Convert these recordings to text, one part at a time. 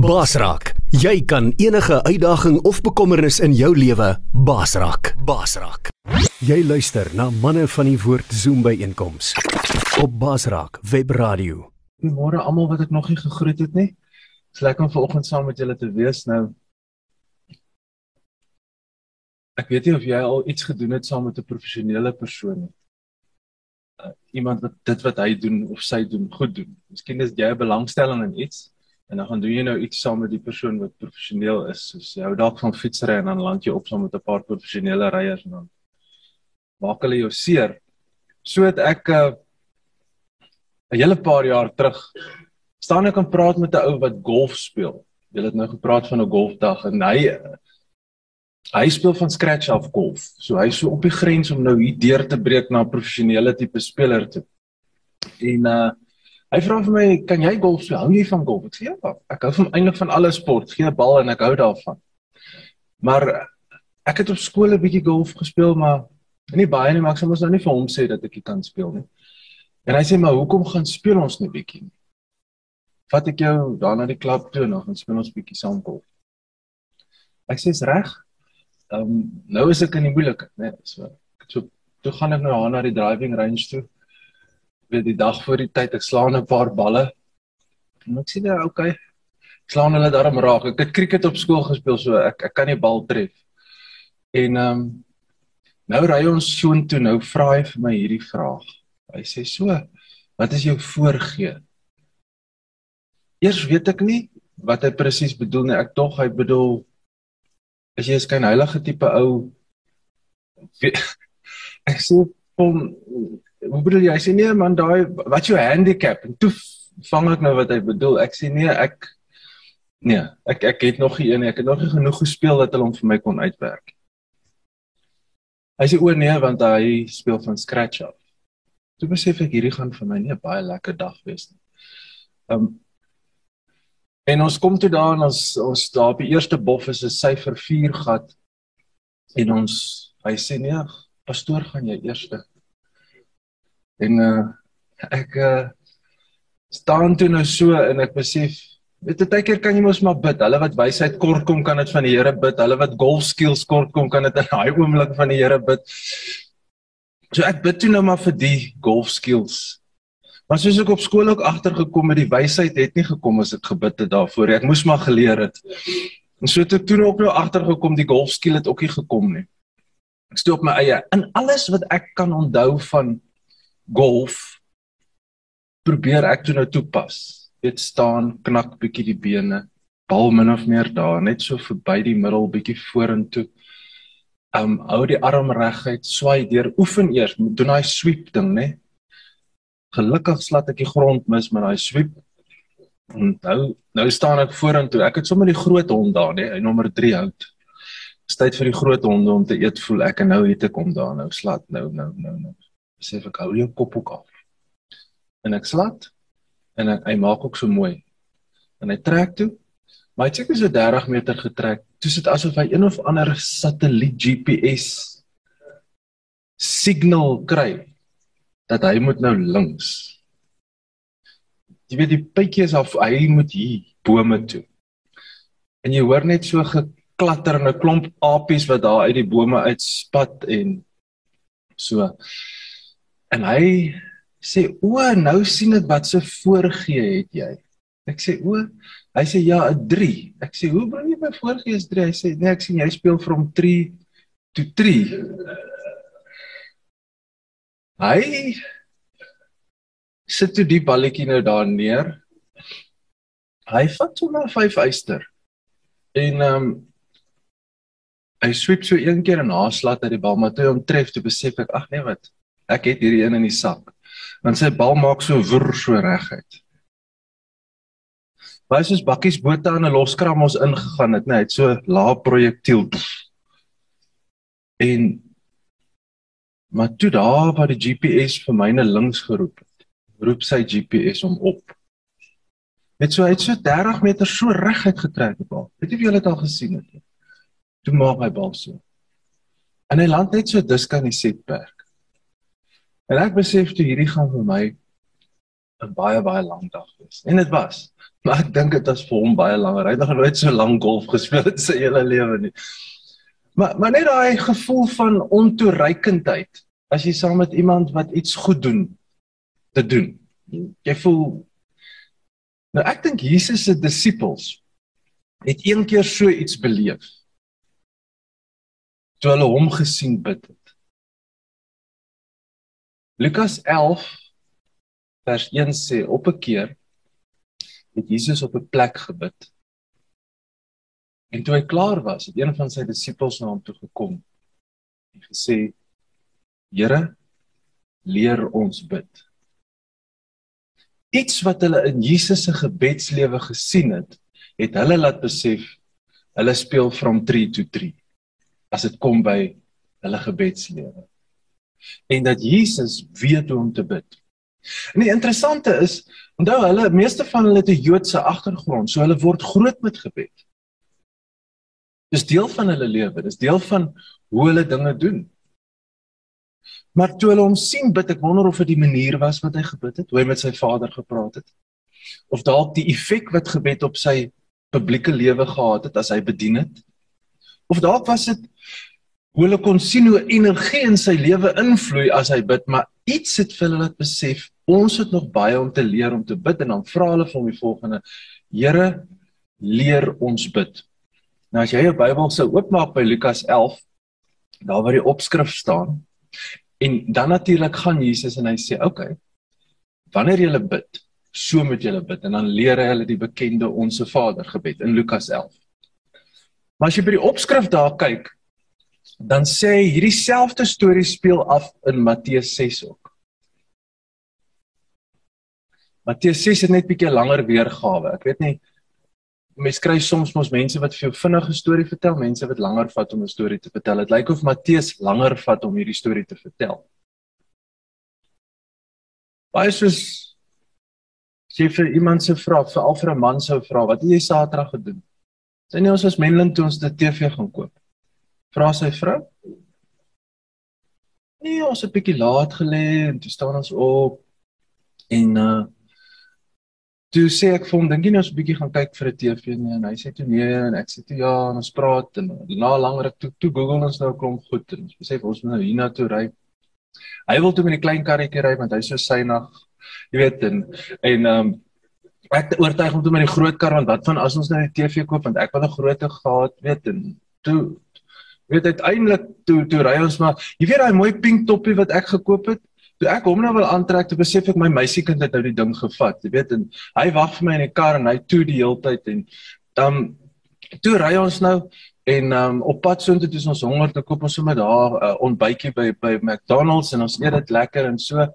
Basraak, jy kan enige uitdaging of bekommernis in jou lewe basraak. Basraak. Jy luister na manne van die woord Zoom by einkoms op Basraak Webradio. Goeiemôre almal wat ek nog nie gegroet het nie. Dit's lekker om vanoggend saam met julle te wees nou. Ek weet nie of jy al iets gedoen het saam met 'n professionele persoon nie. Uh, iemand wat dit wat hy doen of sy doen goed doen. Miskien is jy belangstelling in iets en dan gaan doen jy nou iets saam met die persoon wat professioneel is. Soos jy hou dalk van fietsry en dan land jy op saam met 'n paar professionele ryers en dan maak hulle jou seer. So het ek 'n uh, hele paar jaar terug staan ek en praat met 'n ou wat golf speel. Jy het nou gepraat van 'n golfdag en hy hy speel van scratch af golf. So hy's so op die grens om nou hier deur te breek na 'n professionele tipe speler toe. En uh hy vra vir my, "Kan jy golf speel? Hou jy van golf?" Ek sê, "Ja, ek hou van eintlik van alle sport. Gee 'n bal en ek hou daarvan." Maar ek het op skool 'n bietjie golf gespeel, maar nie baie nie, maar ek sê mos nou nie vir hom sê dat ek nie kan speel nie. En hy sê maar hoekom gaan speel ons net bietjie? Vat ek jou daar na die klub toe en dan gaan speel ons bietjie saam golf. Ek sê is reg. Ehm um, nou is ek in die moeilikheid, né? So so toe gaan ek nou daar na die driving range toe. Weet die dag voor die tyd ek slaan 'n paar balle. En ek sê daar okay. Ek slaan hulle daarom raak. Ek het cricket op skool gespeel so ek ek kan nie bal tref. En ehm um, Nou ry ons soontoe, nou vra hy vir my hierdie vraag. Hy sê so: "Wat is jou voorgee?" Eers weet ek nie wat hy presies bedoel nie. Ek tog hy bedoel as jy 'n skyn heilige tipe ou ek sê hom hoe bedoel jy? Hy sê nee man, daai wat jou handicap en toe vang ek nou wat hy bedoel. Ek sê nee, ek nee, ek ek het nog nie een. Ek het nog nie genoeg gespeel dat hulle hom vir my kon uitwerk. Hy sê o nee want hy speel van scratch af. Toe besef ek hierdie gaan vir my nie 'n baie lekker dag wees nie. Um en ons kom toe daar en ons ons daar op die eerste bof is 'n syfer 4 gat en ons hy sê nee pastoor gaan jy eerste. En uh ek uh staan toe nou so en ek besef Weet jy, baie keer kan jy mos maar bid. Hulle wat wysheid kort kom kan dit van die Here bid. Hulle wat golf skills kort kom kan dit in daai oomblik van die Here bid. So ek bid toe nou maar vir die golf skills. Maar soos ek op skool ook agtergekom het, die wysheid het nie gekom as ek gebid het daarvoor. Ek moes maar geleer het. En so het ek toe ook nou agtergekom die golf skill het ook nie gekom nie. Ek steek op my eie. In alles wat ek kan onthou van golf probeer ek toe nou toepas weet staan, knak bietjie die bene, bal min of meer daar, net so verby die middel bietjie vorentoe. Um hou die arm reguit, swai deur, oefen eers, doen daai sweep ding, né? Gelukkig slat ek die grond mis met daai sweep. En nou staan ek vorentoe. Ek het sommer die groot hond daar, né? Hy nommer 3 hout. Tyd vir die groot honde om te eet voel ek en nou het ek hom daar nou slat nou nou nou nou. Besef ek hou jou kop ook af. En ek slat en hy, hy maak ook so mooi. En hy trek toe. Maar hy het seker so 30 meter getrek. Toe sit asof hy een of ander satelliet GPS signal kry dat hy moet nou links. Jy weet die pytjie is af, hy moet hier bome toe. En jy hoor net so geklatter en 'n klomp apies wat daar uit die bome uitspat en so. En hy sê o, nou sien ek wat se voorgee het jy. Ek sê o, hy sê ja, 'n 3. Ek sê hoe bring jy my voorgee is 3? Hy sê nee, ek sien jy speel from 3 to 3. Hy sit toe die balletjie nou daar neer. Hy vat so maar 5 eyster. En ehm um, hy sweep so een keer en haaslat uit die bal, maar toe hom tref, toe besef ek, ag nee wat, ek het hierdie een in die sak want sy bal maak so woer so reguit. Baie soos bakkies bote aan 'n loskram ons ingegaan het, net so lae projektiel. En maar toe daar waar die GPS vir myne links geroep het, roep sy GPS hom op. Net so hy het so 30 meter so reguit getrek die bal. Weet jy of jy dit al gesien het? Toe maak hy bal so. En hy land net so disk aan die setperk. En ek besef toe hierdie gaan vir my 'n baie baie lang dag wees. En dit was. Maar ek dink dit was vir hom baie langer. Hy het nog nooit so lank golf gespeel in sy hele lewe nie. Maar maar net daai gevoel van ontoereikendheid as jy saam met iemand wat iets goed doen te doen. Jy voel Nou ek dink Jesus se disippels het een keer so iets beleef. Toe hulle hom gesien bid het. Lukas 11 vers 1 sê op 'n keer het Jesus op 'n plek gebid. En toe hy klaar was, het een van sy disippels na hom toe gekom en gesê: "Here, leer ons bid." Iets wat hulle in Jesus se gebedslewe gesien het, het hulle laat besef hulle speel from 3 to 3 as dit kom by hulle gebedslewe. En dat Jesus weet hoe om te bid. En die interessante is, onthou hulle meeste van hulle het 'n Joodse agtergrond, so hulle word groot met gebed. Dis deel van hulle lewe, dis deel van hoe hulle dinge doen. Maar toe hulle hom sien bid, ek wonder of dit die manier was wat hy gebid het, hoe hy met sy Vader gepraat het. Of dalk die effek wat gebed op sy publieke lewe gehad het as hy bedien het. Of dalk was dit hoe hulle kon sien hoe energie in sy lewe invloei as hy bid, maar iets het vir hulle laat besef, ons het nog baie om te leer om te bid en dan vra hulle vir hom die volgende: Here, leer ons bid. Nou as jy jou Bybel sou oopmaak by Lukas 11, daar waar die opskrif staan, en dan natuurlik gaan Jesus en hy sê, "Oké. Okay, wanneer jy bid, so moet jy bid." En dan leer hy hulle die bekende Onse Vader gebed in Lukas 11. Maar as jy by die opskrif daar kyk, dan sê hierdie selfde storie speel af in Matteus 6 ook. Matteus 6 het net bietjie langer weergawe. Ek weet nie mense kry soms mos mense wat vir jou vinnige storie vertel, mense wat langer vat om 'n storie te vertel. Dit lyk of Matteus langer vat om hierdie storie te vertel. Baie soos sê vir iemand se vra, vir al vir 'n man sou vra, wat het jy Saterdag gedoen? Sê nie ons was Menlyn toe ons die TV gaan koop. Vra sy vrou? Nee, ons het 'n bietjie laat gelê en toe staan ons op en uh toe sê ek vir hom dink jy nou ons 'n bietjie gaan kyk vir 'n TV nie en hy sê toe nee en ek sê toe ja en ons praat en na langer ek toe toe Google ons nou klomp goed en ons besef ons moet nou hiernatoe ry. Hy wil toe met die klein karretjie ry want hy's so synig. Jy weet en en um, ek oortuig hom toe met die groot kar want wat van as ons nou die TV koop want ek wil 'n groot gehad weet en toe weet uiteindelik toe toe ry ons maar jy weet daai mooi pink toppie wat ek gekoop het? Toe ek hom nou wil aantrek, toe besef ek my meisiekind het nou die ding gevat, jy weet en hy wag vir my in die kar en hy toe die hele tyd en dan um, toe ry ons nou en um, op pad soontoe toe ons honger te koop ons sommer daar 'n uh, ontbytjie by by McDonald's en ons eet dit lekker en so.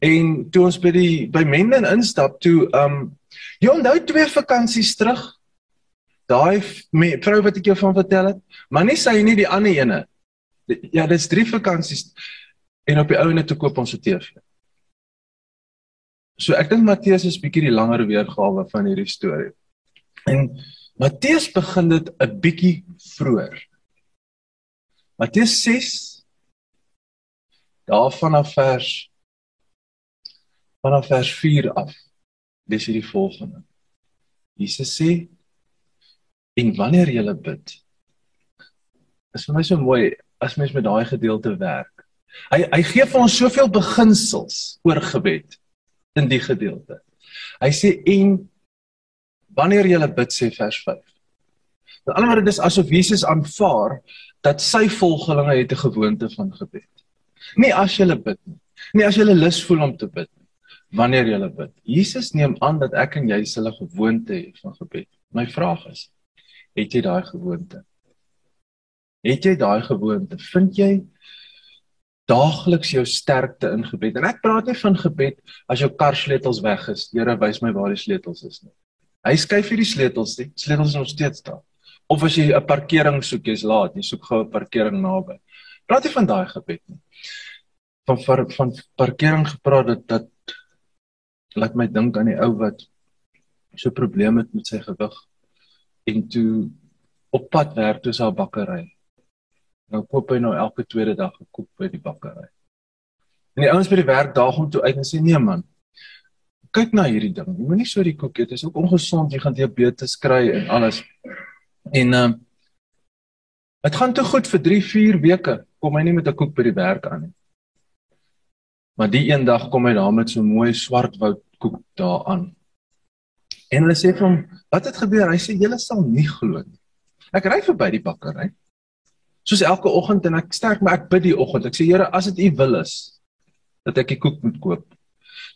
En toe ons by die by Menden instap toe um jy onthou twee vakansies terug daai vrou wat ek jou van vertel het maar nie sy nie die ander ene ja dis drie vakansies en op die ouene te koop ons se TV. So ek dink Matteus is bietjie die langer weergawe van hierdie storie. En Matteus begin dit 'n bietjie vroeër. Matteus 6 daarvan af vers vanaf vers 4 af. Dis hierdie volgende. Jesus sê en wanneer jy bid is vir my so mooi as mens met daai gedeelte werk. Hy hy gee vir ons soveel beginsels oor gebed in die gedeelte. Hy sê en wanneer jy bid sê vers 5. Met ander woorde dis asof Jesus aanvaar dat sy volgelinge het 'n gewoonte van gebed. Nie as jy bid nie. Nie as jy lus voel om te bid nie. Wanneer jy bid. Jesus neem aan dat ek en jy hulle gewoonte het van gebed. My vraag is, het jy daai gewoonte? Het jy daai gewoonte? Vind jy daagliks jou sterkte in gebed. En ek praat nie van gebed as jou kar sleutels weg is. Here wys my waar die sleutels is nie. Hy skuif hierdie sleutels, die sleutels is nog steeds daar. Of as jy 'n parkering soek, jy's laat, jy soek gou 'n parkering naby. Praat nie van daai gebed nie. Van van, van parkering gepraat dat dat laat my dink aan die ou wat so probleme het met sy gewig en toe op pad werk toe sy bakkery Nou koop hy nou elke tweede dag gekoop by die bakkery. En die ouens by die werk daag hom toe uit en sê nee man. kyk na hierdie ding. Jy moenie so die koek eet. Dit is ook ongesond. Jy gaan diabetes kry en alles. En ehm uh, dit gaan te goed vir 3, 4 weke. Kom hy nie met 'n koek by die werk aan nie. Maar die een dag kom hy daar met so 'n mooi swartwoud koek daaraan. En hulle sê vir hom, "Wat het gebeur?" Hy sê, "Julle sal nie glo nie. Ek ry verby die bakkery. Soos elke oggend en ek sterk maar ek bid die oggend. Ek sê, Here, as dit U wil is dat ek die koek moet koop,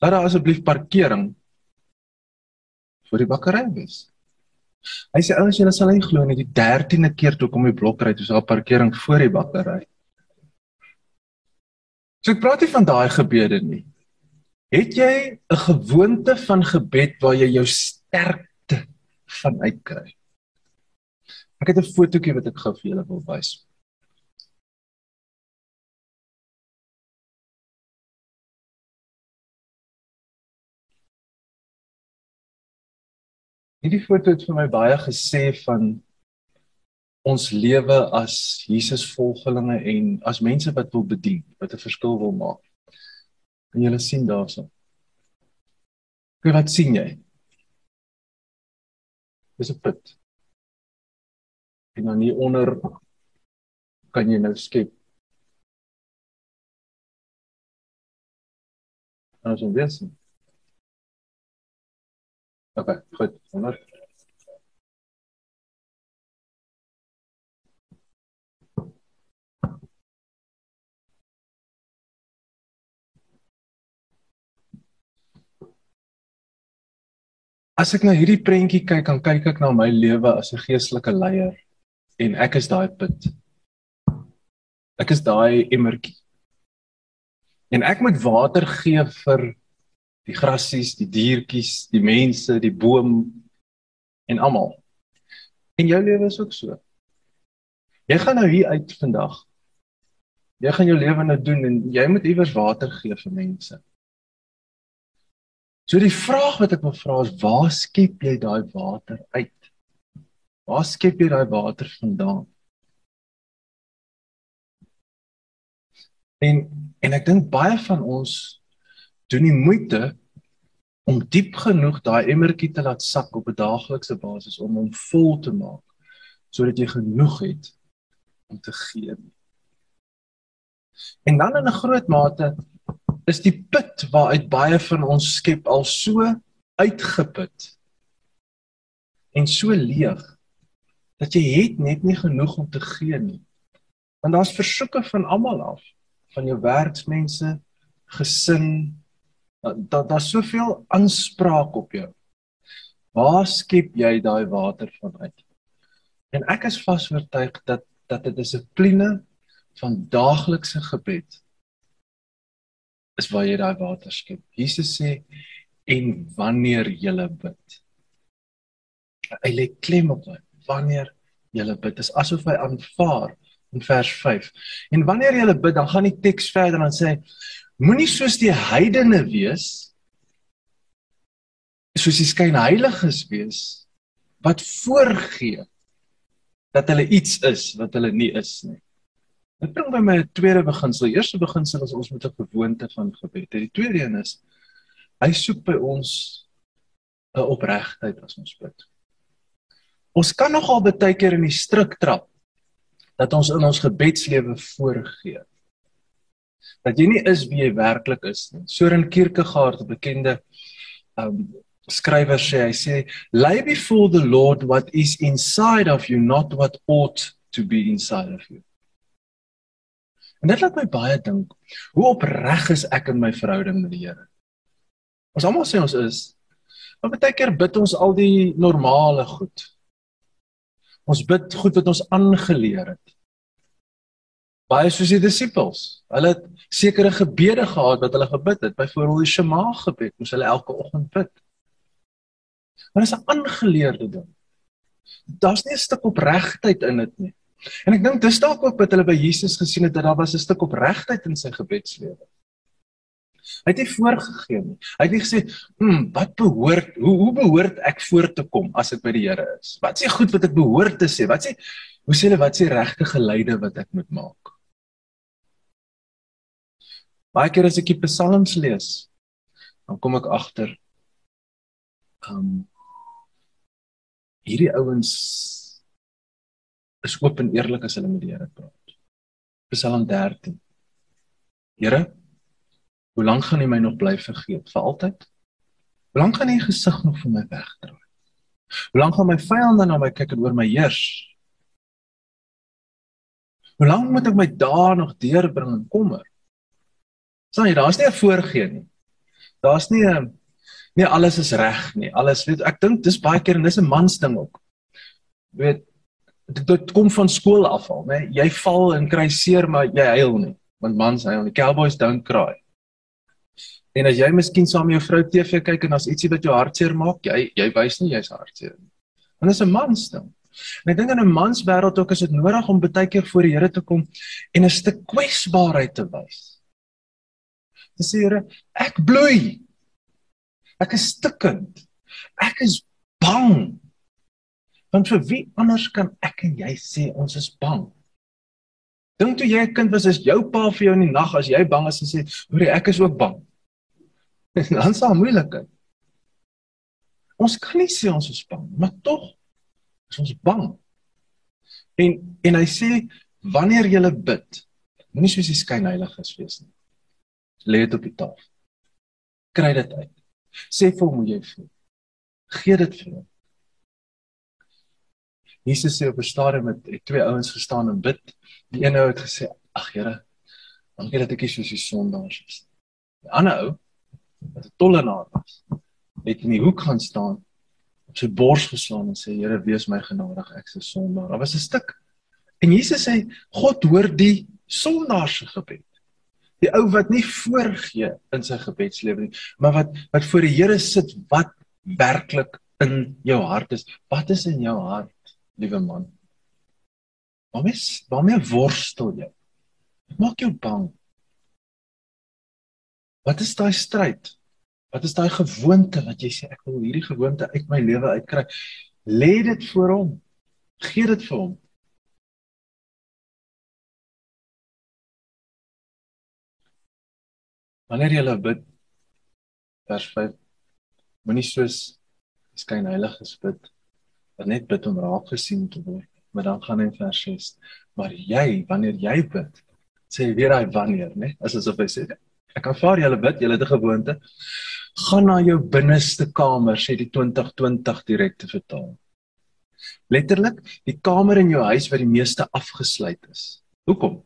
laat daar asseblief parkering vir die bakkery wees." Hy sê, "Ouens, julle sal nie glo nie, die 13de keer toe kom die blok ry, toe daar parkering voor die bakkery." So ek praat nie van daai gebede nie. Het jy 'n gewoonte van gebed waar jy jou sterkte van uitkry? Ek het 'n fotootjie wat ek gou vir julle wil wys. Hierdie foto het vir my baie gesê van ons lewe as Jesus volgelinge en as mense wat wil bedien, wat 'n verskil wil maak. Kan julle sien daarso? Kyk wat sien jy? Dis 'n put. En dan hier onder kan jy nou skep. Ons weet. Okay, goed. Wonder. As ek na hierdie prentjie kyk, dan kyk ek na my lewe as 'n geestelike leier en ek is daai punt. Ek is daai emmertjie. En ek moet water gee vir die grassies, die diertjies, die mense, die boom en almal. En jou lewe is ook so. Jy gaan nou hier uit vandag. Jy gaan jou lewe nou doen en jy moet iewers water gee vir mense. So die vraag wat ek wil vra is waar skep jy daai water uit? Waar skep jy daai water vandaan? En en ek dink baie van ons doen die moeite om diep genoeg daai emmertjie te laat sak op 'n daaglikse basis om hom vol te maak sodat jy genoeg het om te gee. En dan in 'n groot mate is die put waaruit baie van ons skep al so uitgeput en so leeg dat jy het net nie genoeg om te gee nie. Want daar's versoeke van almal af, van jou werksmense, gesin, dat daar soveel aanspraak op jou. Waar skep jy daai water van uit? En ek is vas oortuig dat dat dit dissipline van daaglikse gebed is waar jy daai water skep. Jesus sê en wanneer jy bid. Hy lê klem op dit. Wanneer jy bid, is asof hy aanvaar in vers 5. En wanneer jy bid, dan gaan die teks verder en sê moenie soos die heidene wees soos die skynheiliges wees wat voorgee dat hulle iets is wat hulle nie is nie. Dit bring by my 'n tweede beginsel. Die eerste beginsel is ons moet 'n gewoonte van gebed hê. Die tweede een is hy soek by ons 'n opregtheid as ons bid. Ons kan nogal baie keer in die struik trap dat ons in ons gebedslewe voorgee. Dat jy nie is wie jy werklik is nie. Soren Kierkegaard, 'n bekende um skrywer sê, hy sê, "Lay before the Lord what is inside of you, not what ought to be inside of you." En dit laat my baie dink, hoe opreg is ek in my verhouding met die Here? Ons almal sê ons is, maar baie keer bid ons al die normale goed. Ons bid goed wat ons aangeleer het. Baie soos die disippels. Hulle het sekere gebede gehad wat hulle gebid het, byvoorbeeld die Shema gebed, moes hulle elke oggend bid. Maar dit is 'n aangeleerde ding. Daar's nie 'n stuk opregtheid in dit nie. En ek dink dis dalk ook wat hulle by Jesus gesien het dat daar was 'n stuk opregtheid in sy gebedslewe. Hy het nie voorgegee nie. Hy het nie gesê, "Hm, wat behoort hoe hoe behoort ek voor te kom as ek by die Here is? Wat sê goed wat ek behoort te sê? Wat sê hoe sê hulle wat sê regte geleide wat ek moet maak?" Baie keer as ek die psalms lees, dan kom ek agter um hierdie ouens is oop en eerlik as hulle met die Here praat. Psalm 13. Here, hoe lank gaan U my nog bly vergeet? Vir altyd? Hoe lank gaan U gesig nog van my wegdraai? Hoe lank gaan my vyande na my kyk en oor my heers? Hoe lank moet ek my dae nog deurbring in kommer? Sien jy, daar's nie 'n voorgee nie. Daar's nie 'n nie alles is reg nie. Alles weet ek dink dis baie keer en dis 'n mans ding ook. Weet dit, dit kom van skool af al, né? Jy val en kry seer maar jy huil nie. Want mans huil nie. Cowboys don't cry. En as jy miskien saam met jou vrou TV kyk en as ietsie wat jou hartseer maak, jy jy wys nie jy's hartseer nie. En dis 'n mans ding. En ek dink in 'n mans wêreld ook is dit nodig om baie keer voor die Here te kom en 'n stuk kwesbaarheid te wys. Dis sê Here, ek bloei. Ek is stikkend. Ek is bang. Want vir wie anders kan ek en jy sê ons is bang? Dink toe jy 'n kind was, is jou pa vir jou in die nag as jy bang is en sê, "Hoerie, ek is ook bang." Dan sal moeilikheid. Ons kan nie sê ons is bang, maar tog is ons bang. En en hy sê wanneer jy bid, moenie soos die skynheiliges wees nie. Lê dit op die tafel. Kry dit uit. Sê vir hom hoe jy voel. Gee dit vir hom. Jesus sê op 'n stadium met twee ouens gestaan en bid. Die een ou het gesê: "Ag Here, dankie dat ek hier soos die sondaars is." Die ander ou wat 'n tollenaar was, het in die hoek gaan staan, op sy bors geslaan en sê: "Here, wees my genadig, ek is 'n sondaar." Daar was 'n stuk. En Jesus sê: "God hoor die sondaar se gebed." Die ou wat nie voorgee in sy gebedslewe nie, maar wat wat voor die Here sit wat werklik in jou hart is. Wat is in jou hart? Liewe man. Waarmee waarmee worstel jy? Wat maak jou bang? Wat is daai stryd? Wat is daai gewoonte wat jy sê ek wil hierdie gewoonte uit my lewe uitkry? Lê dit voor hom. Gee dit vir hom. Wanneer jy bid vers 5 moenie soos skyn heiliges bid net bid om raak gesien te word. Maar dan gaan in vers 6. Maar jy, wanneer jy bid, sê weer hy wanneer, né? As asof hy sê ek aanvaar julle bid, julle het 'n gewoonte. Gaan na jou binneste kamer, sê die 2020 direkte vertaal. Letterlik, die kamer in jou huis wat die meeste afgesluit is. Hoekom?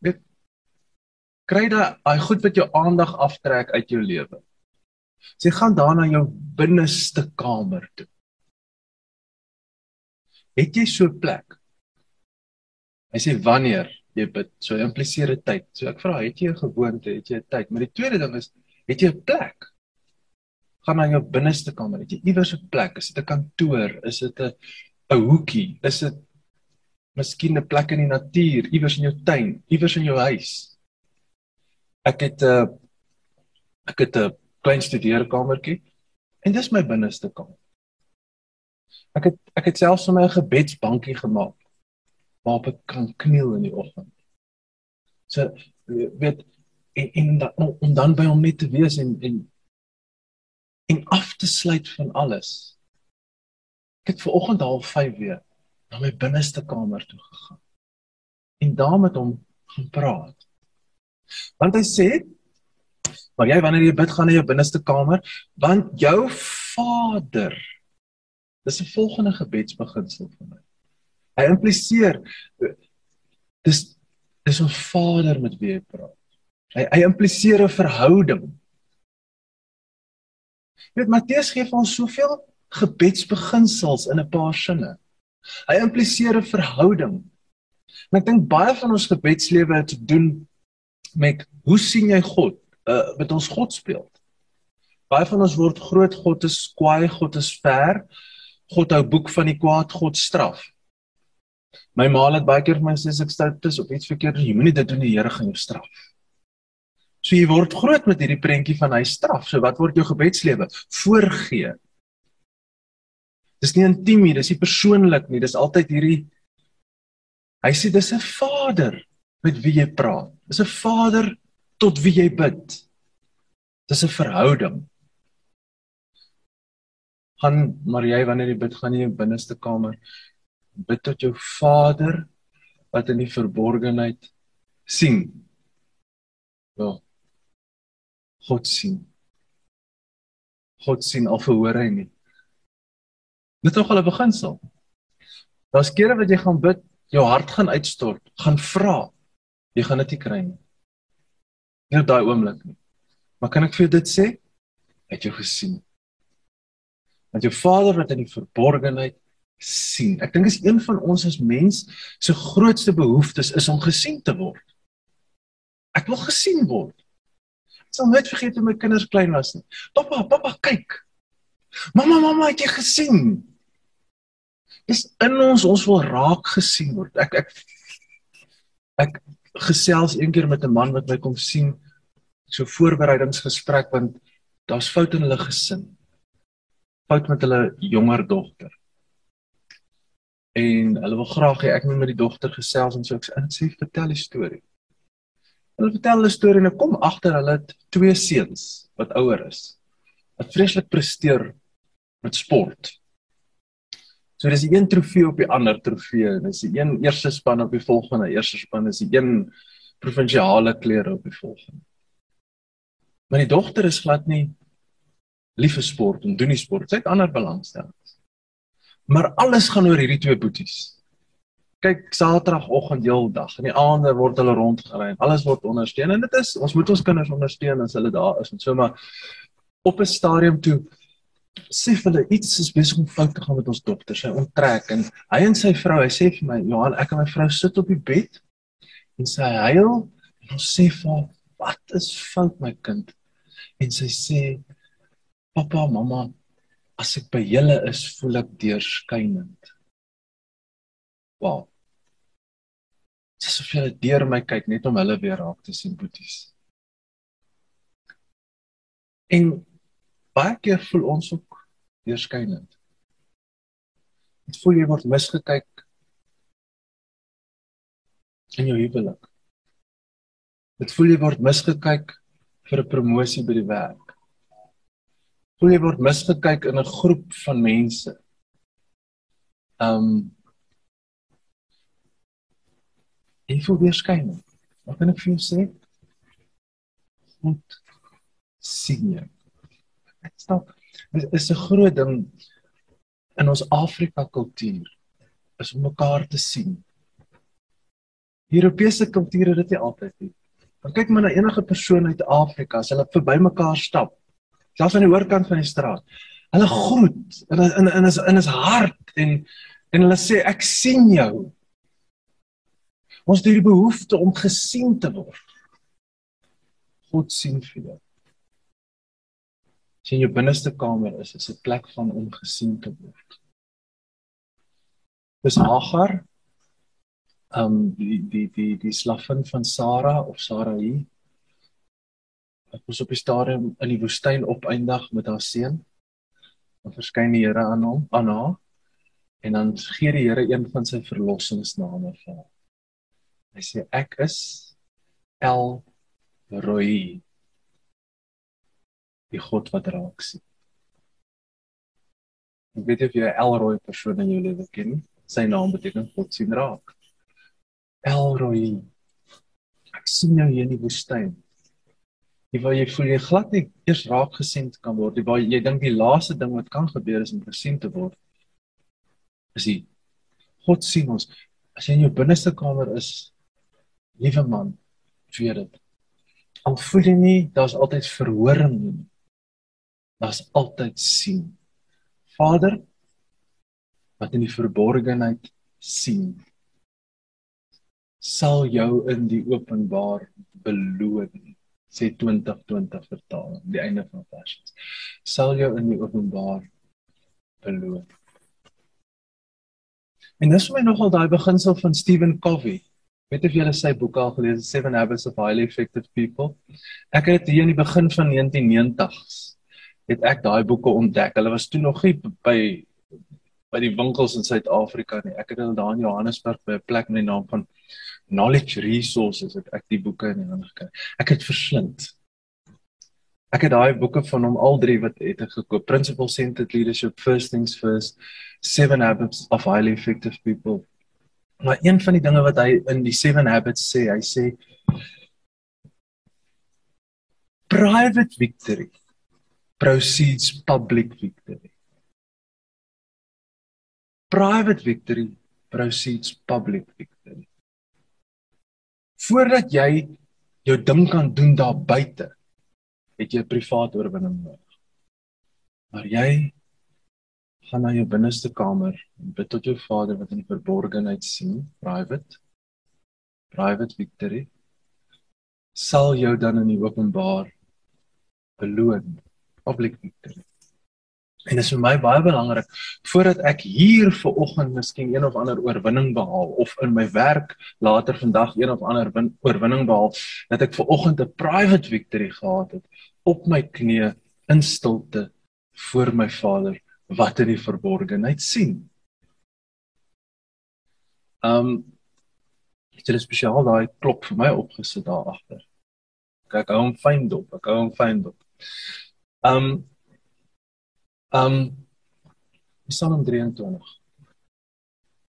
Weet kry daai goed wat jou aandag aftrek uit jou lewe. Sê gaan daar na jou binneste kamer toe. Het jy so 'n plek? Hy sê wanneer jy bid, so impliseer dit tyd. So ek vra, het jy 'n gewoonte, het jy 'n tyd? Maar die tweede ding is, het jy 'n plek? Gaan na jou binneste kamer, het jy iewers 'n plek? Is dit 'n kantoor? Is dit 'n 'n hoekie? Is dit miskien 'n plek in die natuur, iewers in jou tuin, iewers in jou huis? Ek het 'n uh, ek het 'n klein studeerkamertjie en dis my binneste kamer. Ek het ek het selfs vir my 'n gebedsbankie gemaak waarop ek kan kniel in die oggend. So weet en en dan, om dan by hom net te wees en en en af te sluit van alles. Ek het ver oggend half 5 weer na my binneste kamer toe gegaan en daar met hom gaan praat. Want hy sê maar jy wanneer jy bid gaan na jou binneste kamer want jou Vader Dis 'n volgende gebedsbeginsel vir my. Hy impliseer dis dis ons Vader met wie hy praat. Hy hy impliseer 'n verhouding. Weet Matteus gee vir ons soveel gebedsbeginsels in 'n paar sinne. Hy impliseer 'n verhouding. En ek dink baie van ons gebedslewe het te doen met hoe sien jy God? Uh met ons God speel. Baie van ons word groot God is kwaai, God is ver. God hou boek van die kwaad, God straf. My ma het baie keer vir my sê ek stout is of iets verkeerd jy moenie dit doen die Here gaan jou straf. So jy word groot met hierdie prentjie van hy straf. So wat word jou gebedslewe? Voorgee. Dis nie intiem nie, dis nie persoonlik nie, dis altyd hierdie Hy sê dis 'n Vader met wie jy praat. Dis 'n Vader tot wie jy bid. Dis 'n verhouding gaan maar jy wanneer jy bid, gaan jy in die binneste kamer bid tot jou Vader wat in die verborgenheid sien. Ja. God sien. God sien al verhoor hy nie. Dit is nog al 'n beginsel. Daar's kere wat jy gaan bid, jou hart gaan uitstort, gaan vra. Jy gaan dit nie kry nie. Nie op daai oomblik nie. Maar kan ek vir dit sê? Het jy gesien? Want jou Vader wat in die verborgenheid sien. Ek dink is een van ons as mens se grootste behoeftes is om gesien te word. Ek wil gesien word. Ek sal nooit vergeet hoe my kinders klein was nie. Pappa, pappa, kyk. Mamma, mamma, het jy gesien? Dis in ons ons wil raak gesien word. Ek ek ek gesels een keer met 'n man wat my kom sien so voorbereidingsgesprek want daar's foute in hulle gesin. Fout met hulle jonger dogter en hulle wil graag hê ek moet met die dogter gesels en so ek sê vertel die storie. Hulle vertel hulle storie en ek kom agter hulle het twee seuns wat ouer is. Wat vreeslik presteer met sport. So dis die een trofee op die ander trofee. Dis die een eerste span op die volgende eerste span is die een provinsiale klere op die volgende. Maar die dogter is glad nie lief vir sport en doen nie sport. Sy het ander belangstellings. Maar alles gaan oor hierdie twee boeties. Kyk, Saterdagoggend heeldag, in die aande word hulle rondgery en alles word ondersteun en dit is ons moet ons kinders ondersteun as hulle daar is en so maar op 'n stadium toe sê hulle iets is besig om fout te gaan met ons dogter. Sy onttrek en hy en sy vrou, hy sê vir my, "Johan, ek en my vrou sit op die bed en sy huil en ons sê vir haar, "Wat is fout my kind?" En sy sê, "Pappa, mamma, as ek by julle is, voel ek deurskynend. Wow. Dit is asof julle deur my kyk net om hulle weer raak te sien, boeties. En baie keer voel ons ook deurskynend. Dit voel jy word misgekyk in jou huwelik. Dit voel jy word misgekyk vir 'n promosie by die werk voel jy word misgekyk in 'n groep van mense. Um Jy voel weer skyn. Wat kan ek vir jou sê? Goed sien jy. Ek stap. Dit is 'n groot ding in ons Afrika kultuur is om mekaar te sien. Europese kulture het dit nie altyd nie. Dan kyk maar na enige persoon uit Afrika as hulle verby mekaar stap selfs aan die oorkant van die straat. Hulle groet en in in is in is hart en en hulle sê ek sien jou. Ons het hierdie behoefte om gesien te word. God sien vir jou. Sien jou binneste kamer is is 'n plek van om gesien te word. Dis Hagar. Ehm um, die die die die slaffin van Sara of Sarai Ek was op die stadium in die woestyn opeindig met haar seun. Dan verskyn die Here aan hom, aan haar. En dan gee die Here een van sy verlossingsname vir haar. Hy sê ek is El Roi. Die God wat raak sien. Ek weet of jy El Roi persoon in jou lewe ken. Sy naam beteken God sien raak. El Roi. Ek sien jou hier in die woestyn jy waar jy voel jy glad nie eers raak gesien kan word jy waar jy dink die laaste ding wat kan gebeur is om gesien te word is die God sien ons. As jy in jou binneste kamer is liewe man weet dit al voel jy nie daar's altyd verhoring nie daar's altyd sien. Vader wat in die verborgenheid sien sal jou in die openbaar beloon sê 2020 vertaling die einde van versies sal jou in die openbaar beloon en dis vir my nogal daai beginsel van Stephen Covey. Weet of al sy boek al gelees Seven Habits of Highly Effective People? Ek het hier in die begin van 1990s het ek daai boeke ontdek. Hulle was toe nog nie by by die winkels in Suid-Afrika nie. Ek het hulle daar in Johannesburg by 'n plek met die naam van knowledge resources het ek die boeke in hande gekry. Ek het verslind. Ek het daai boeke van hom al drie wat het ek gekoop. Principle Centered Leadership, First Things First, Seven Habits of Highly Effective People. Maar een van die dinge wat hy in die Seven Habits sê, hy sê private victory precedes public victory. Private victory precedes public victory. Voordat jy jou ding kan doen daar buite, het jy 'n privaat oorwinning nodig. Maar jy gaan na jou binneste kamer en bid tot jou Vader wat in die verborgenheid sien, private private victory sal jou dan in die openbaar beloon, public victory. En dit is vir my baie belangrik voordat ek hier ver oggend miskien een of ander oorwinning behaal of in my werk later vandag een of ander oorwinning behaal dat ek ver oggend 'n private victory gehad het op my knieë in stilte voor my Vader wat in die verborgenheid sien. Um het jy spesiaal daai klop vir my opgesit daar agter. Kyk, hou hom fyn dop. Ek hou hom fyn dop. Um Um Psalm 23.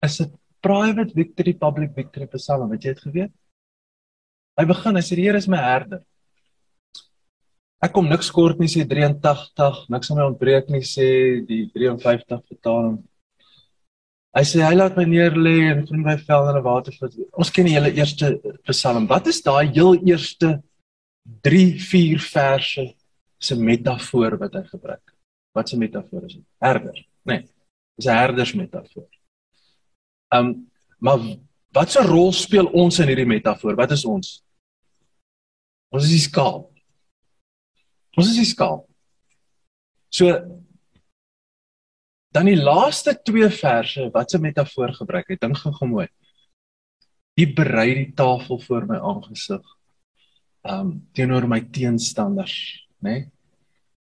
Is 'n private victory public victory Psalm, het jy dit geweet? Hy begin, hy sê die Here is my herder. Ek kom niks kort nie sê 83, niks aan my ontbreek nie sê die 53 vertaling. Hy sê hy laat my neer lê en vind my vel in 'n watervat. Ons ken die hele eerste Psalm. Wat is daai heel eerste 3, 4 verse se metafoor wat hy gebruik? Wat 'n metafoor is? Herder, nê. Nee, dis 'n herdersmetafoor. Ehm, um, maar wat 'n rol speel ons in hierdie metafoor? Wat is ons? Ons is die skaap. Ons is die skaap. So dan die laaste twee verse, wat 'n metafoor gebruik het, dink gou mooi. U berei die tafel voor my aangesig. Ehm um, teenoor my teenstanders, nê? Nee?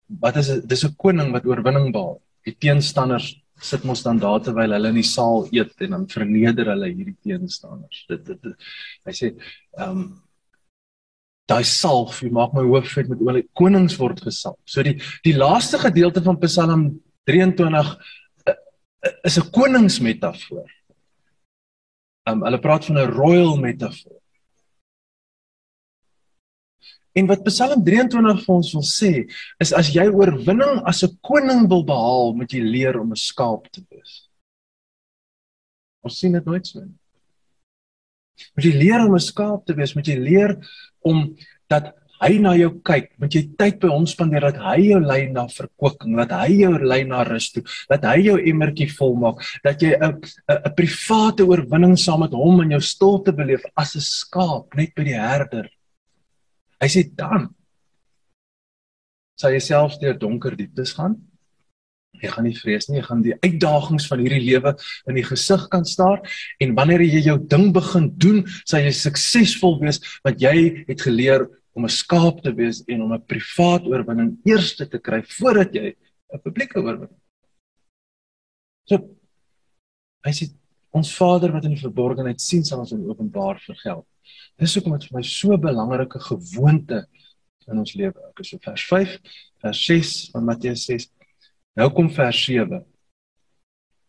Wat is dit? Dis 'n koning wat oorwinning behaal. Die teenstanders sit mos dan daar terwyl hulle in die saal eet en dan verneder hulle hierdie teenstanders. Dit dit, dit hy sê ehm um, daai salf, jy maak my hoof vet met olie. Konings word gesalf. So die die laaste gedeelte van Psalm 23 uh, uh, is 'n koningsmetafoor. Ehm um, hulle praat van 'n royal metafoor. En wat Psalm 23 vir ons wil sê, is as jy oorwinning as 'n koning wil behaal, moet jy leer om 'n skaap te wees. Ons sien dit nooit so nie. Moet jy leer om 'n skaap te wees, moet jy leer om dat hy na jou kyk, moet jy tyd by hom spandeer dat hy jou lei na verkwikking, dat hy jou lei na rus toe, dat hy jou emmertjie volmaak, dat jy 'n 'n private oorwinning saam met hom in jou stilte beleef as 'n skaap net by die herder. Hy sê dan sal jy self deur donker dieptes gaan. Jy gaan nie vrees nie, jy gaan die uitdagings van hierdie lewe in die gesig kan staar en wanneer jy jou ding begin doen, sal jy suksesvol wees want jy het geleer om 'n skaap te wees en om 'n privaat oorwinning eers te kry voordat jy 'n publieke oorwinning. So hy sê ons Vader wat in die verborgenheid sien sal ons in openbaar vergeld. Dis hoekom dit vir my so 'n belangrike gewoonte in ons lewe. Ek is so vers 5, vers 6 van Matteus 6. Nou kom vers 7.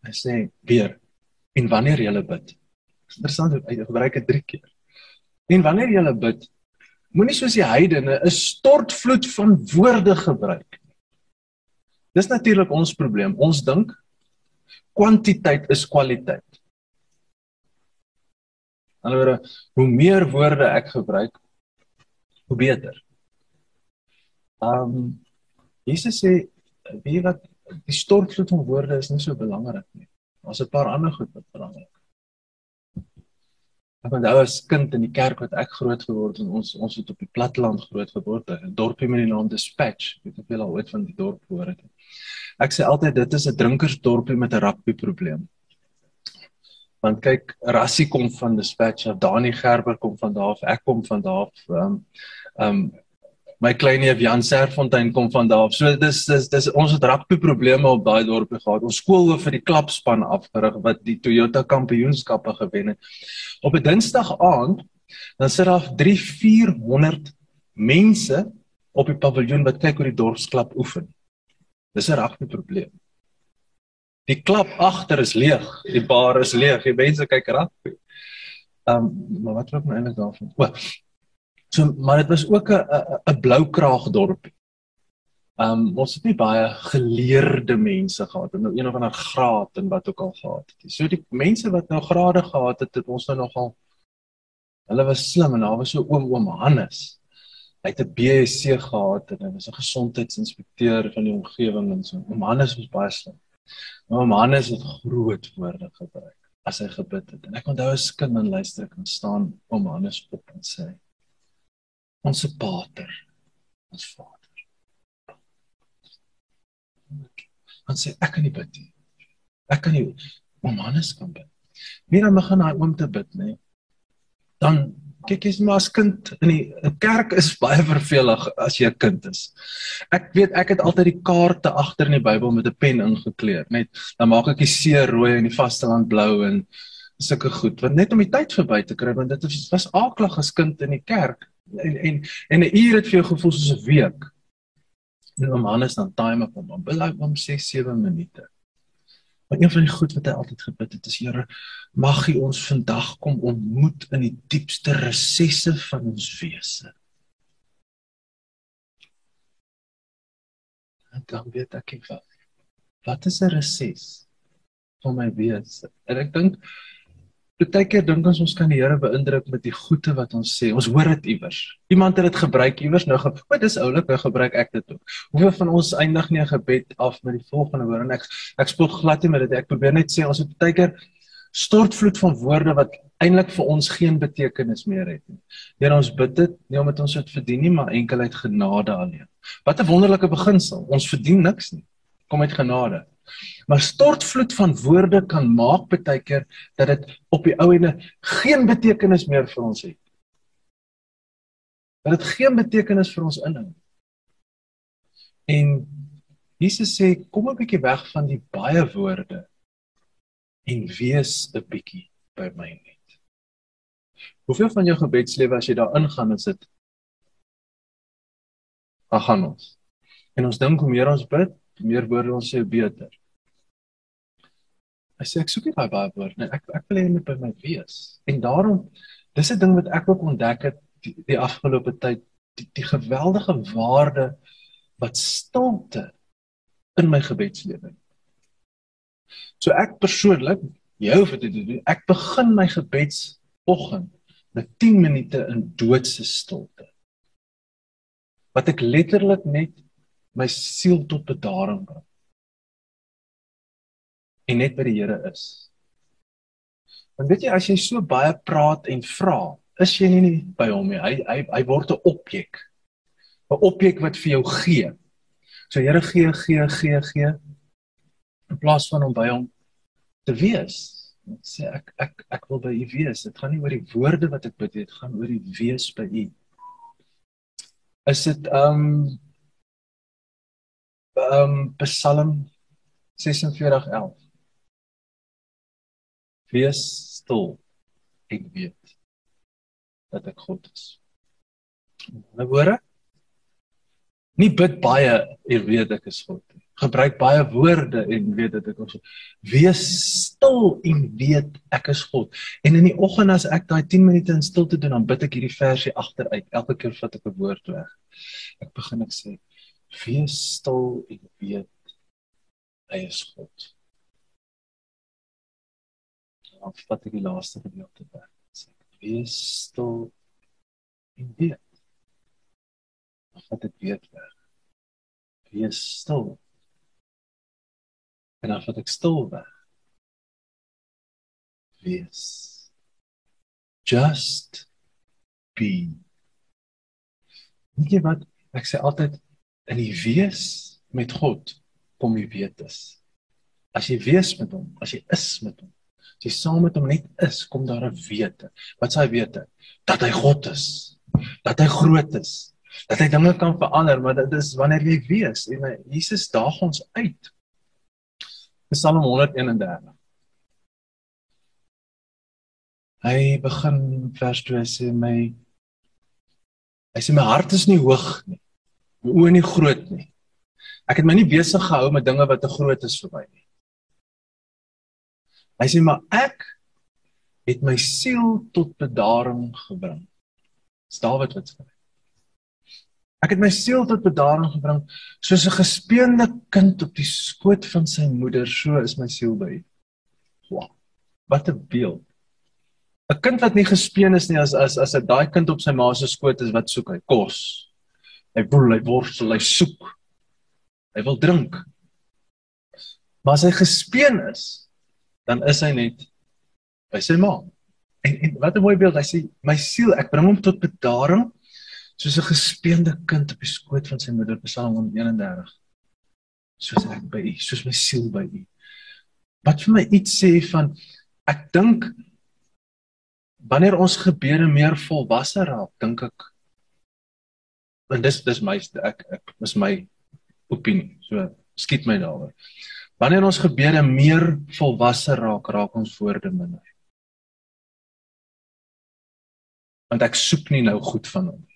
Hy sê weer en wanneer jy bid. Interessant, hy gebruik dit 3 keer. En wanneer jy bid, moenie soos die heidene 'n stortvloed van woorde gebruik nie. Dis natuurlik ons probleem. Ons dink kwantiteit is kwaliteit. Anderswoorde, hoe meer woorde ek gebruik, hoe beter. Ehm um, Jesus sê wie wat die stortvloed van woorde is nie so belangrik nie. Daar's 'n paar ander goed wat belangrik is. Ek onthou as kind in die kerk wat ek groot geword het, ons ons het op die platteland groot geword, 'n dorpie met die naam Dispatch. Ek weet nie of julle al ooit van die dorp gehoor het nie. Ek sê altyd dit is 'n drinkersdorpie met 'n rugby probleem want kyk Rassie kom van Dispatch of Dani Gerber kom van daar af ek kom van daar af um, um my klein neef Jan Serfontein kom van daar af so dis dis dis ons het rugby probleme op daai dorpie gehad ons skool hoof vir die klapspan afgerig wat die Toyota kampioenskappe gewen het op 'n Dinsdag aand dan sit daar 3 400 mense op die paviljoen wat kyk hoe die dorpsklub oefen. Dis 'n regte probleem. Die klub agter is leeg, die bar is leeg, die mense kyk rugby. Ehm um, maar wat ek nou eintlik daarvan? O. So maar dit was ook 'n 'n blou kraag dorpie. Um ons het nie baie geleerde mense gehad en nou een of ander graad en wat ook al gehad het. So die mense wat nou grade gehad het, het ons nou nogal hulle was slim en daar was so oom oom Hannes. Hy het 'n BSc gehad en hy was 'n gesondheidsinspekteur van die omgewing en so. Oom Hannes was baie slim. Nou, oom Hannes het groot woorde gebruik as hy gebid het. En ek onthou as kind en luister ek en staan oom Hannes op en sê: Ons Pater, ons Vader dan sê ek kan nie bid nie. Ek kan nie maar mannes kan bid. Wie dan begin daai oom te bid, nê? Dan kyk jy's maar as kind in die kerk is baie vervelig as jy 'n kind is. Ek weet ek het altyd die kaarte agter in die Bybel met 'n pen ingekleur, net dan maak ek die see rooi en die vasteland blou en sulke goed, want net om die tyd verby te kry want dit was aaklag as kind in die kerk en en en 'n uur het vir jou gevoel soos 'n week. En om Hannes dan time op hom. Bly hom 6 7 minute. Maar een van die goed wat hy altyd gebid het is Here, mag U ons vandag kom ontmoet in die diepste resesse van ons wese. En dan weet ek wat wat is 'n reses van my wese? En ek dink Partykeer dink ons ons kan die Here beïndruk met die goeie wat ons sê. Ons hoor dit iewers. Iemand het dit gebruik iewers nou. O, dis oulik, nou gebruik ek dit ook. Hoeveel van ons eindig nie 'n gebed af met die volgende woord en ek ek spot glad nie met dit. Ek probeer net sê ons het partykeer stortvloed van woorde wat eintlik vir ons geen betekenis meer het nie. Here ons bid dit nie omdat ons dit verdien nie, maar enkel uit genade alleen. Wat 'n wonderlike beginsel. Ons verdien niks nie. Kom uit genade. Maar stortvloed van woorde kan maak baie keer dat dit op die ou ende geen betekenis meer vir ons het. Dat dit geen betekenis vir ons inhou. En Jesus sê kom 'n bietjie weg van die baie woorde en wees 'n bietjie by my net. Hoeveel van jou gebedslewe as jy daar ingaan en sit? Ag gaan ons. En ons dink hoe meer ons bid, hoe meer woorde ons sê beter. Hy sê ek soek nie daai baie woord nie. Ek ek wil hê jy moet by my wees. En daarom dis 'n ding wat ek ook ontdek het die, die afgelope tyd die, die geweldige waarde wat stilte in my gebedslewe. So ek persoonlik, jou vir dit doen, ek begin my gebedsoggend met 10 minute in doodse stilte. Wat ek letterlik net my siel tot bedaring bring en net by die Here is. Want weet jy as jy so baie praat en vra, is jy nie, nie by hom nie. Hy hy hy word 'n objek. 'n Objek wat vir jou gee. So Here gee gee gee gee in plaas van om by hom te wees. Sê ek ek ek wil by u wees. Dit gaan nie oor die woorde wat ek bid nie, dit gaan oor die wees by u. Is dit um um Psalm 46:11 Wees stil en weet dat ek God is. Nou hoor ek. Nie bid baie en weet ek is God nie. Gebruik baie woorde en weet dat ek God is. Wees stil en weet ek is God. En in die oggend as ek daai 10 minute in stilte doen, dan bid ek hierdie versie agteruit. Elke keer vat ek 'n woord weg. Ek begin ek sê: Wees stil en weet hy is God dan vat ek die laaste gedeelte weg. Sê wees stil en weet. Dan vat ek weet weg. Wees stil. En dan vat ek stil weg. Wees. Just be. Weet jy wat? Ek sê altyd in die wees met God kom jy weet is. As jy wees met hom, as jy is met hom, jy saam met hom net is, kom daar 'n wete. Wat s'hy wete? Dat hy God is. Dat hy groot is. Dat hy dinge kan verander, maar dit is wanneer jy weet en eh, Jesus daag ons uit. Psalm 131. Hy begin vers 2 sê my hy sê my hart is nie hoog nie. My oë nie groot nie. Ek het my nie besig gehou met dinge wat te groot is vir my nie. Hy sê maar ek het my siel tot bedaring gebring. Dis Dawid wat sê. Ek het my siel tot bedaring gebring soos 'n gespeende kind op die skoot van sy moeder, so is my siel by U. Wow. Wat 'n beeld. 'n Kind wat nie gespeen is nie as as as 'n daai kind op sy ma se skoot is, wat soek hy? Kos. Hy woel, hy worstel, hy soek. Hy wil drink. Maar as hy gespeen is, dan is hy net by sy ma. En, en wat 'n mooi beeld. Hy sê my siel, ek bring hom tot bedaring soos 'n gespeende kind op die skoot van sy moeder Psalm 131 soos ek by u soos my siel by u wat vir my iets sê van ek dink wanneer ons gebede meer volwasse raak dink ek en dis dis my ek ek is my opinie so skiet my daaroor wanneer ons gebede meer volwasse raak raak ons woorde minder want ek soek nie nou goed van hom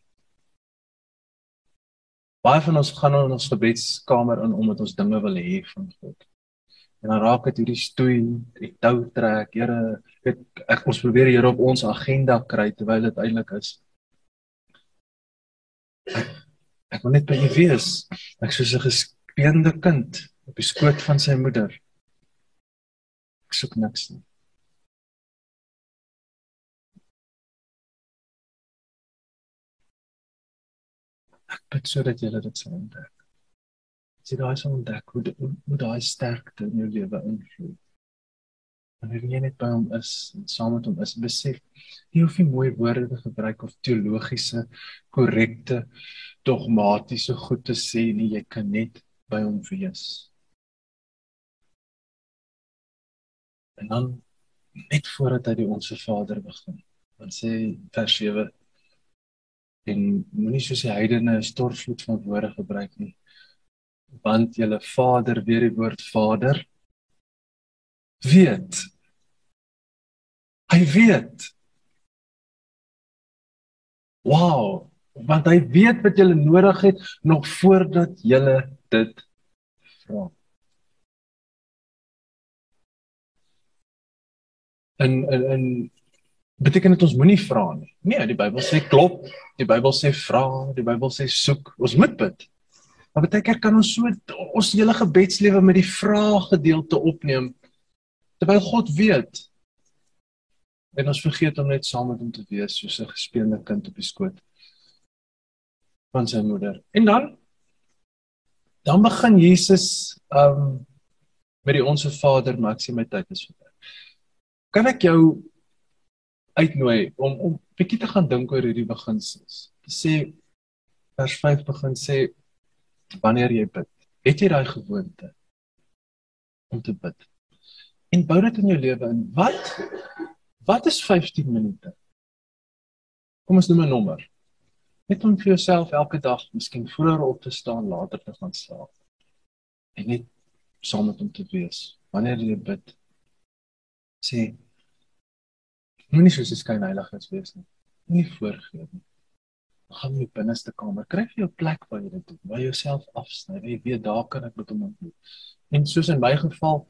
Baie van ons gaan in ons gebedskamer in omdat ons dinge wil hê van God. En dan raak dit hierdie stoei, die tou trek. Here, ek, ek ons probeer hier op ons agenda kry terwyl dit eintlik is. Ek, ek wil net by U wees. Ek soos 'n gespeende kind op die skoot van sy moeder. Ek soek niks nie. ek bid sodat jy dit sal ontdek. Jy daai sal ontdek hoe hoe, hoe daai sterkte in jou lewe invloed. Wanneer jy net by hom is en saam met hom is, besef jy hoef nie mooi woorde te gebruik of teologiese korrekte dogmatiese goed te sê nie, jy kan net by hom wees. En dan net voordat hy die onsse Vader begin, dan sê vers 7 en moenie soos die heidene 'n stortvloed van woorde gebruik nie want julle Vader weer die woord Vader weet. Hy weet. Wow want hy weet wat julle nodig het nog voordat julle dit vra in in in beteken dit ons moenie vra nie. Nee, die Bybel sê klop, die Bybel sê vra, die Bybel sê soek. Ons moet bid. Maar baie keer kan ons so ons hele gebedslewe met die vraag gedeelte opneem terwyl God weet. En ons vergeet om net saam met hom te wees soos 'n gespeelde kind op die skoot van sy moeder. En dan dan begin Jesus um met die onsse Vader, maar ek sê my tyd is verby. Kan ek jou uitnooi om om bietjie te gaan dink oor hierdie beginsels. Sê vers 5 begin sê wanneer jy bid, het jy daai gewoonte om te bid. En bou dit in jou lewe in. Wat wat is 15 minute? Kom ons noem 'n nommer. Net om vir jouself elke dag, miskien vroeër op te staan, later te gaan slaap. En net saam met hom te wees. Wanneer jy bid, sê Moenie soos 'n skynheiligheid wees nie. Moenie voorgee nie. Gaan in die binneste kamer, kry vir jou plek waar jy dit doen, waar jy jouself afsny. Jy weet daar kan ek met hom ontmoet. En soos in my geval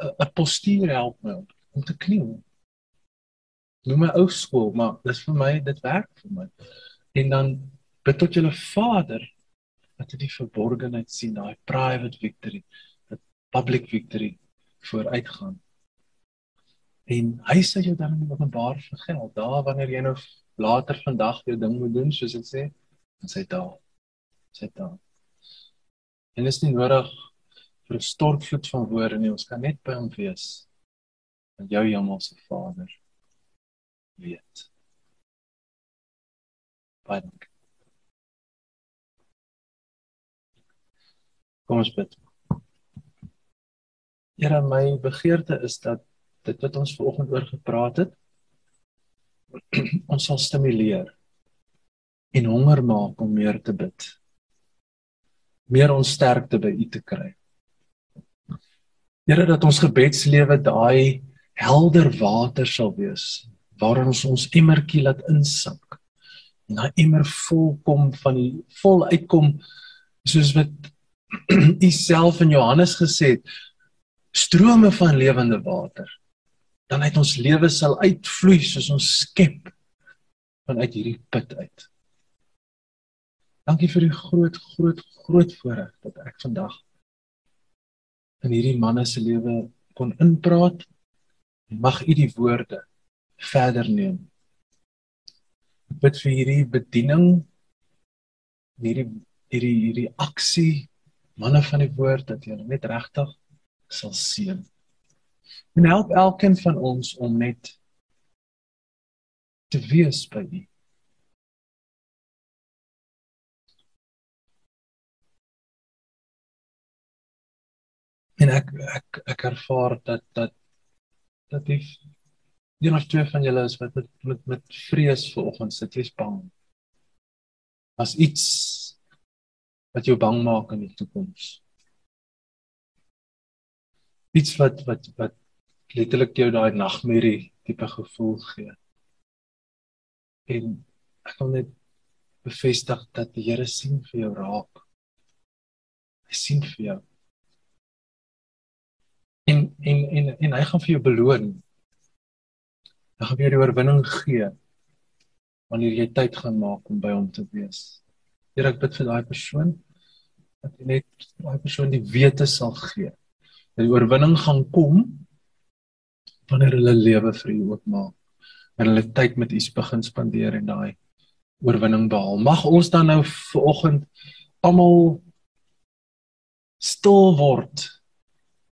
'n postuur help my om te kniel. Noem my ou skool, maar dis vir my dit werk vir my. En dan bid tot julle Vader dat hy die verborgenheid sien, daai private victory, dat public victory vooruitgaan en hy sê jy dan in openbaar vir geld daar wanneer jy nou later vandag jou ding moet doen soos ek sê en sy daar. Sy daar. En is nie nodig vir 'n stortvloed van woorde nie ons kan net by hom wees. Want jou hemelse Vader weet. Baie dankie. Kom ons bid. Here my begeerte is dat dit wat ons vanoggend oor gepraat het ons sal stimuleer en honger maak om meer te bid. Meer ons sterkte by U te kry. Here dat ons gebedslewe daai helder water sal wees waarin ons ons emmertjie laat insink. En daai emmer vol kom van die vol uitkom soos wat u self in Johannes gesê het strome van lewende water dan uit ons lewe sal uitvloei soos ons skep vanuit hierdie put uit. Dankie vir die groot groot groot voorreg dat ek vandag in hierdie manne se lewe kon inpraat mag u die woorde verder neem. Ek bid vir hierdie bediening hierdie hierdie hierdie aksie manne van die woord dat julle net regtig sal seën. En help elkeen van ons om net te wees by U. En ek ek ek ervaar dat dat dat die een of twee van julle is wat met met met vrees vanoggend sit, jy's bang. As iets wat jou bang maak in die toekoms. Iets wat wat wat letterlik jou daai nagmerrie tipe gevoel gee. En ek wil net bevestig dat die Here sien vir jou raak. Hy sien vir jou. En en en en hy gaan vir jou beloon. Hy gaan vir jou die oorwinning gee wanneer jy tyd gaan maak om by hom te wees. Here ek bid vir daai persoon dat jy net daai persoon die wete sal gee. Die oorwinning gaan kom wanneer hulle lewe vir U oopmaak en hulle tyd met U begin spandeer en daai oorwinning behaal. Mag ons dan nou vanoggend almal stil word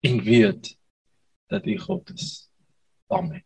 en weet dat U God is. Amen.